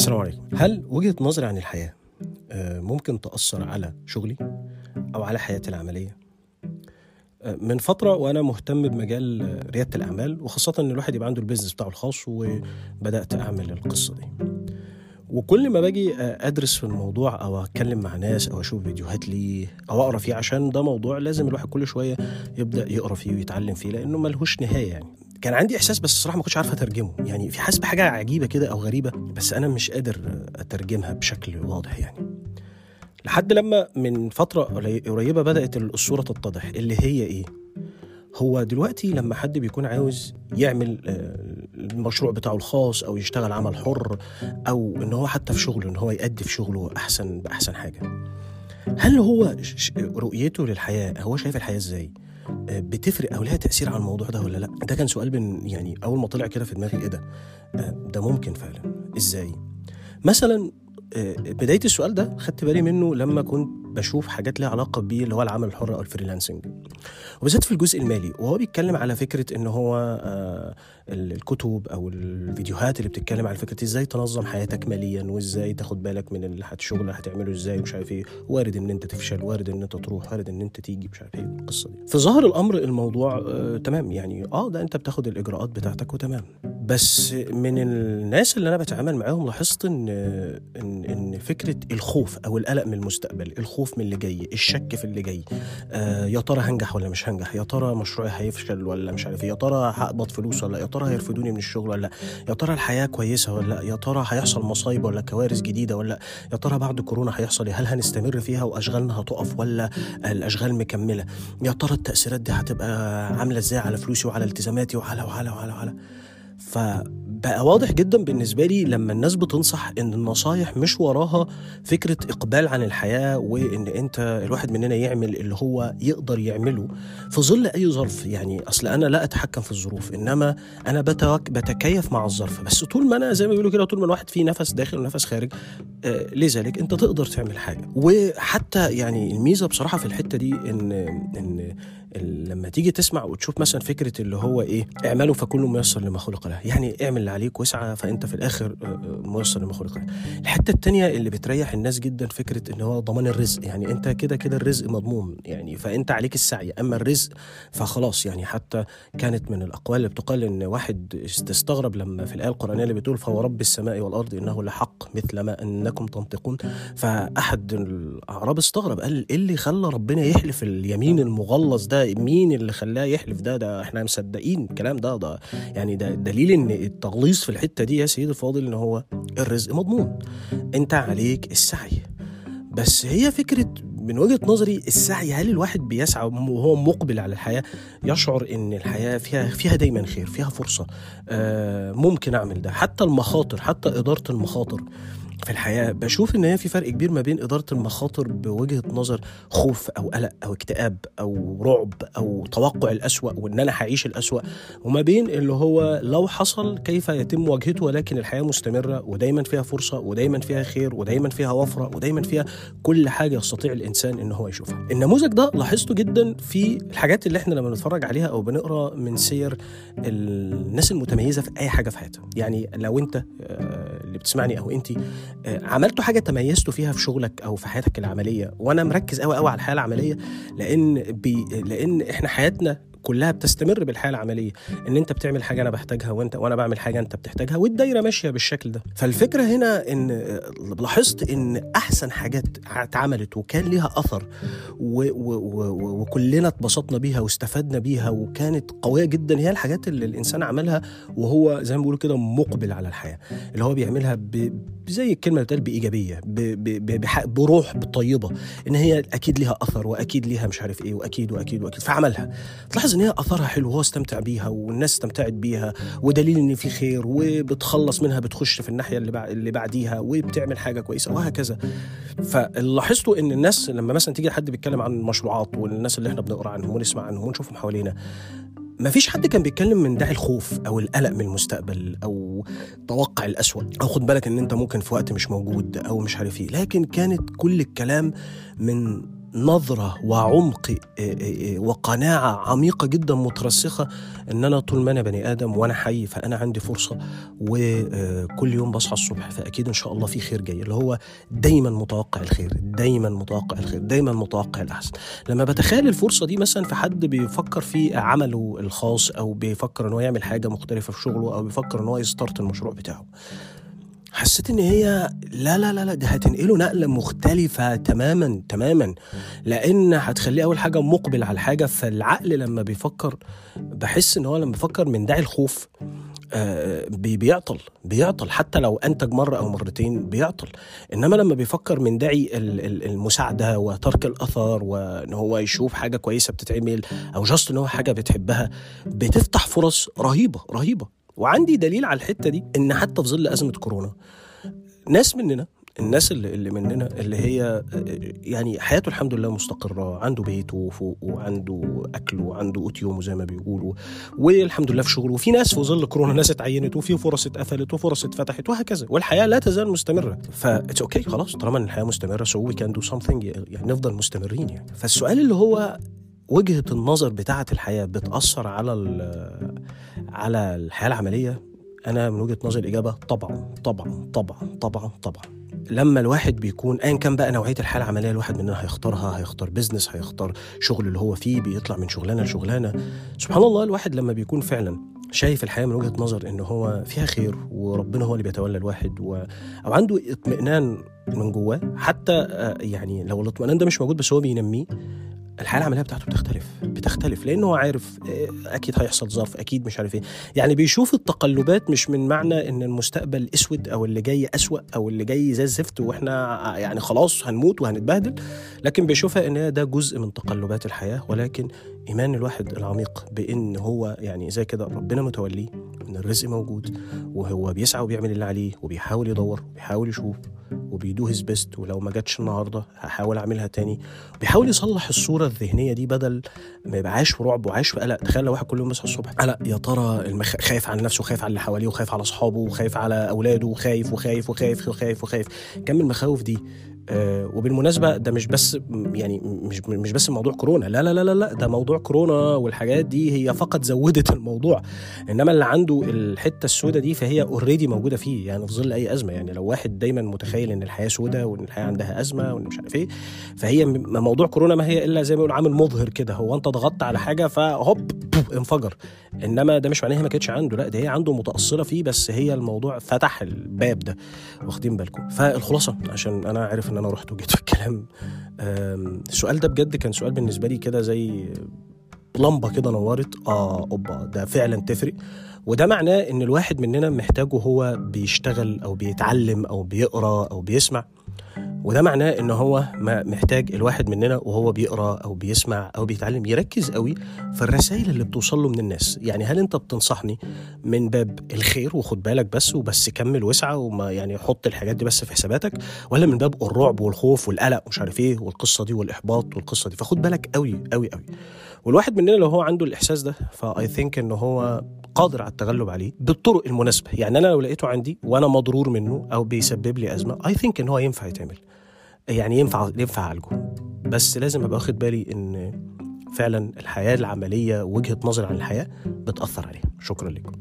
السلام عليكم. هل وجهة نظري عن الحياة آه، ممكن تأثر على شغلي أو على حياتي العملية؟ آه، من فترة وأنا مهتم بمجال آه، ريادة الأعمال وخاصة إن الواحد يبقى عنده البيزنس بتاعه الخاص وبدأت أعمل القصة دي. وكل ما باجي أدرس في الموضوع أو أتكلم مع ناس أو أشوف فيديوهات ليه أو أقرأ فيه عشان ده موضوع لازم الواحد كل شوية يبدأ يقرأ فيه ويتعلم فيه لأنه ملهوش نهاية يعني. كان عندي إحساس بس الصراحة ما كنتش عارف أترجمه. يعني في حاسس بحاجة عجيبة كده أو غريبة بس أنا مش قادر أترجمها بشكل واضح يعني. لحد لما من فترة قريبة بدأت الصورة تتضح. اللي هي إيه؟ هو دلوقتي لما حد بيكون عاوز يعمل آه، المشروع بتاعه الخاص أو يشتغل عمل حر أو إن هو حتى في شغله إن هو يأدي في شغله أحسن بأحسن حاجة. هل هو رؤيته للحياة هو شايف الحياة إزاي؟ بتفرق أو لها تأثير على الموضوع ده ولا لأ؟ ده كان سؤال بن يعني أول ما طلع كده في دماغي إيه ده؟ آه، ده ممكن فعلا. إزاي؟ مثلا بداية السؤال ده خدت بالي منه لما كنت بشوف حاجات ليها علاقة بيه اللي هو العمل الحر أو الفريلانسنج. وبالذات في الجزء المالي وهو بيتكلم على فكرة إن هو آه، الكتب أو الفيديوهات اللي بتتكلم على فكرة إزاي تنظم حياتك ماليا وإزاي تاخد بالك من الشغل هتعمله إزاي ومش عارف إيه. وارد إن أنت تفشل وارد إن أنت تروح وارد إن أنت تيجي مش عارف إيه القصة دي. في ظاهر الأمر الموضوع آه تمام. يعني آه ده أنت بتاخد الإجراءات بتاعتك وتمام. بس من الناس اللي أنا بتعامل معاهم لاحظت إن إن إن فكرة الخوف أو القلق من المستقبل الخوف من اللي جاي الشك في اللي جاي آه يا ترى هنجح ولا مش هنجح يا ترى مشروعي هيفشل ولا مش عارف إيه؟ يا ترى هقبض فلوس ولا يا ترى هيرفدوني من الشغل ولا لا يا ترى الحياة كويسة ولا لا يا ترى هيحصل مصايب ولا كوارث جديدة ولا يا ترى بعد كورونا هيحصل إيه؟ هل هنستمر فيها وأشغالنا هتقف ولا الأشغال مكملة يا ترى التأثيرات دي هتبقى عاملة إزاي على فلوسي وعلى التزاماتي وعلى وعلى وعلى, وعلى. فبقى واضح جدا بالنسبة لي لما الناس بتنصح إن النصايح مش وراها فكرة إقبال عن الحياة وإن أنت الواحد مننا يعمل اللي هو يقدر يعمله في ظل أي ظرف. يعني أصل أنا لا أتحكم في الظروف إنما أنا بتكيف مع الظرف. بس طول ما أنا زي ما بيقولوا كده طول ما الواحد فيه نفس داخل ونفس خارج آه لذلك أنت تقدر تعمل حاجة. وحتى يعني الميزة بصراحة في الحتة دي ان إن لما تيجي تسمع وتشوف مثلا فكرة اللي هو إيه اعملوا فكل ميسر لما خلق له. يعني اعمل اللي عليك واسعى فأنت في الآخر آه، آه، ميسر لما خلق له. الحتة التانية اللي بتريح الناس جدا فكرة إن هو ضمان الرزق. يعني أنت كده كده الرزق مضمون يعني فأنت عليك السعي. أما الرزق فخلاص يعني حتى كانت من الأقوال اللي بتقال إن واحد استغرب لما في الآية القرآنية اللي بتقول فهو رب السماء والأرض إنه لحق مثل ما أنكم تنطقون. فأحد الأعراب استغرب قال إيه اللي خلى ربنا يحلف اليمين المغلظ ده مين اللي خلاه يحلف ده؟ ده إحنا مصدقين الكلام ده ده يعني ده دليل إن التغليظ في الحتة دي يا سيدي الفاضل إن هو الرزق مضمون. أنت عليك السعي. بس هي فكرة من وجهة نظري السعي هل الواحد بيسعى وهو مقبل على الحياة؟ يشعر إن الحياة فيها فيها دايما خير فيها فرصة. آه ممكن أعمل ده. حتى المخاطر حتى إدارة المخاطر. في الحياة بشوف إن هي في فرق كبير ما بين إدارة المخاطر بوجهة نظر خوف أو قلق أو اكتئاب أو رعب أو توقع الأسوأ وإن أنا هعيش الأسوأ وما بين اللي هو لو حصل كيف يتم مواجهته ولكن الحياة مستمرة ودايما فيها فرصة ودايما فيها خير ودايما فيها وفرة ودايما فيها كل حاجة يستطيع الإنسان إن هو يشوفها. النموذج ده لاحظته جدا في الحاجات اللي إحنا لما بنتفرج عليها أو بنقرأ من سير الناس المتميزة في أي حاجة في حياتها. يعني لو أنت آه، اللي بتسمعني أنت آه، عملتوا حاجة تميزتوا فيها في شغلك أو في حياتك العملية؟ وأنا مركز قوي قوي على الحياة العملية لأن بي لأن إحنا حياتنا كلها بتستمر بالحياة العملية. إن أنت بتعمل حاجة أنا بحتاجها وأنت وأنا بعمل حاجة أنت بتحتاجها والدايرة ماشية بالشكل ده. فالفكرة هنا إن لاحظت إن أحسن حاجات اتعملت وكان ليها أثر و و و وكلنا اتبسطنا بيها واستفدنا بيها وكانت قوية جدا هي الحاجات اللي الإنسان عملها وهو زي ما بيقولوا كده مقبل على الحياة. اللي هو بيعملها ب زي الكلمة بتقال بإيجابية بروح طيبه إن هي أكيد ليها أثر وأكيد ليها مش عارف إيه وأكيد وأكيد وأكيد فعملها. تلاحظ لاحظ إن هي أثرها حلو وهو استمتع بيها والناس استمتعت بيها ودليل إن في خير وبتخلص منها بتخش في الناحية اللي اللي بعديها وبتعمل حاجة كويسة وهكذا. فلاحظته إن الناس لما مثلا تيجي حد بيتكلم عن المشروعات والناس اللي إحنا بنقرأ عنهم ونسمع عنهم ونشوفهم حوالينا ما فيش حد كان بيتكلم من داعي الخوف أو القلق من المستقبل أو توقع الأسوأ. أو خد بالك إن أنت ممكن في وقت مش موجود أو مش عارف إيه. لكن كانت كل الكلام من نظرة وعمق وقناعة عميقة جدا مترسخة إن أنا طول ما أنا بني آدم وأنا حي فأنا عندي فرصة وكل يوم بصحى الصبح فأكيد إن شاء الله في خير جاي اللي هو دايما متوقع الخير دايما متوقع الخير دايما متوقع الأحسن. لما بتخيل الفرصة دي مثلا في حد بيفكر في عمله الخاص أو بيفكر إن هو يعمل حاجة مختلفة في شغله أو بيفكر إن هو يستارت المشروع بتاعه حسيت إن هي لا لا لا لا دي هتنقله نقلة مختلفة تماما تماما. لأن هتخليه أول حاجة مقبل على الحاجة فالعقل لما بيفكر بحس إن هو لما بيفكر من داعي الخوف آه بيعطل بيعطل. حتى لو أنتج مرة أو مرتين بيعطل. إنما لما بيفكر من داعي المساعدة وترك الأثر وإن هو يشوف حاجة كويسة بتتعمل أو جاست إن هو حاجة بتحبها بتفتح فرص رهيبة رهيبة. وعندي دليل على الحتة دي إن حتى في ظل أزمة كورونا ناس مننا الناس اللي, اللي مننا اللي هي يعني حياته الحمد لله مستقرة عنده بيت وفوق وعنده أكل وعنده قوت يومه زي ما بيقولوا والحمد لله في شغله. وفي ناس في ظل كورونا ناس اتعينت وفي فرص اتقفلت وفرص اتفتحت وهكذا. والحياة لا تزال مستمرة. ف that's okay خلاص طالما إن الحياة مستمرة so we can do something يعني نفضل مستمرين يعني. فالسؤال اللي هو وجهة النظر بتاعة الحياة بتأثر على على الحياة العملية؟ أنا من وجهة نظري الإجابة طبعا طبعا طبعا طبعا طبعا. لما الواحد بيكون ايا كان بقى نوعية الحاله العملية الواحد مننا هيختارها هيختار بزنس هيختار شغل اللي هو فيه بيطلع من شغلانة لشغلانة. سبحان الله الواحد لما بيكون فعلا شايف الحياة من وجهة نظر إن هو فيها خير وربنا هو اللي بيتولى الواحد و... أو عنده اطمئنان من جواه حتى يعني لو الاطمئنان ده مش موجود بس هو بينميه الحياة العملية بتاعته بتختلف بتختلف لأنه هو عارف أكيد هيحصل ظرف أكيد مش عارف إيه. يعني بيشوف التقلبات مش من معنى إن المستقبل أسود أو اللي جاي أسوأ أو اللي جاي زي الزفت وإحنا يعني خلاص هنموت وهنتبهدل لكن بيشوفها إن ده جزء من تقلبات الحياة ولكن إيمان الواحد العميق بإن هو يعني زي كده ربنا متوليه ان الرزق موجود وهو بيسعى وبيعمل اللي عليه وبيحاول يدور وبيحاول يشوف وبي do his best ولو ما جاتش النهارده هحاول أعملها تاني. بيحاول يصلح الصورة الذهنية دي بدل ما يبقى عايش في رعب وعايش في قلق. تخيل لو واحد كل يوم يصحى الصبح قلق يا ترى المخ... خايف على نفسه وخايف على اللي حواليه وخايف على أصحابه وخايف على أولاده وخايف وخايف وخايف وخايف وخايف. كم المخاوف دي وبالمناسبة ده مش بس يعني مش مش بس موضوع كورونا لا لا لا لا ده موضوع كورونا والحاجات دي هي فقط زودت الموضوع إنما اللي عنده الحتة السوداء دي فهي already موجودة فيه يعني في ظل أي أزمة يعني لو واحد دايما متخيل إن الحياة سوداء وإن الحياة عندها أزمة وإن مش عارف إيه فهي موضوع كورونا ما هي إلا زي ما بيقولوا عامل مظهر كده هو أنت ضغطت على حاجة فهوب انفجر. انما ده مش معناه هي ما كانتش عنده لا ده هي عنده متأصلة فيه بس هي الموضوع فتح الباب ده واخدين بالكم. فالخلاصة عشان أنا عارف إن أنا رحت وجيت في الكلام. السؤال ده بجد كان سؤال بالنسبة لي كده زي لمبة كده نورت. آه أوبا ده فعلا تفرق. وده معناه إن الواحد مننا محتاجه هو بيشتغل أو بيتعلم أو بيقرأ أو بيسمع. وده معناه إن هو ما محتاج الواحد مننا وهو بيقرأ أو بيسمع أو بيتعلم يركز قوي في الرسائل اللي بتوصل له من الناس. يعني هل أنت بتنصحني من باب الخير وخد بالك بس وبس كمل واسعى وما يعني حط الحاجات دي بس في حساباتك ولا من باب الرعب والخوف والقلق ومش عارف إيه والقصة دي والإحباط والقصة دي؟ فخد بالك قوي قوي قوي. والواحد مننا لو هو عنده الإحساس ده فأي ثينك إن هو قادر على التغلب عليه بالطرق المناسبة. يعني أنا لو لقيته عندي وأنا مضرور منه أو بيسبب لي أزمة اي ثينك إن هو ينفع يتعمل. يعني ينفع ينفع أعالجه. بس لازم أبقى واخد بالي إن فعلا الحياة العملية وجهة نظري عن الحياة بتأثر عليها. شكرا لكم.